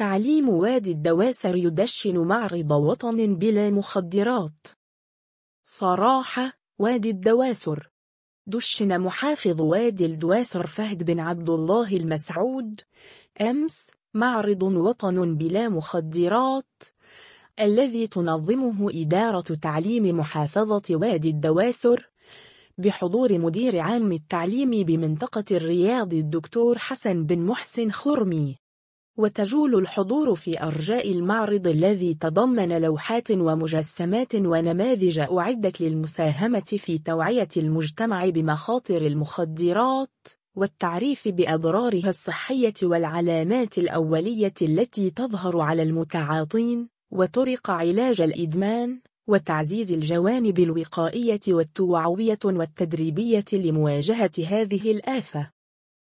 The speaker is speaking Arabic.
تعليم وادي الدواسر يدشن معرض وطن بلا مخدرات. صراحة وادي الدواسر. دشن محافظ وادي الدواسر فهد بن عبد الله المسعود. أمس معرض وطن بلا مخدرات. الذي تنظمه إدارة تعليم محافظة وادي الدواسر. بحضور مدير عام التعليم بمنطقة الرياض الدكتور حسن بن محسن خرمي. وتجول الحضور في أرجاء المعرض الذي تضمن لوحات ومجسمات ونماذج أعدت للمساهمة في توعية المجتمع بمخاطر المخدرات والتعريف بأضرارها الصحية والعلامات الأولية التي تظهر على المتعاطين وطرق علاج الإدمان وتعزيز الجوانب الوقائية والتوعوية والتدريبية لمواجهة هذه الآفة.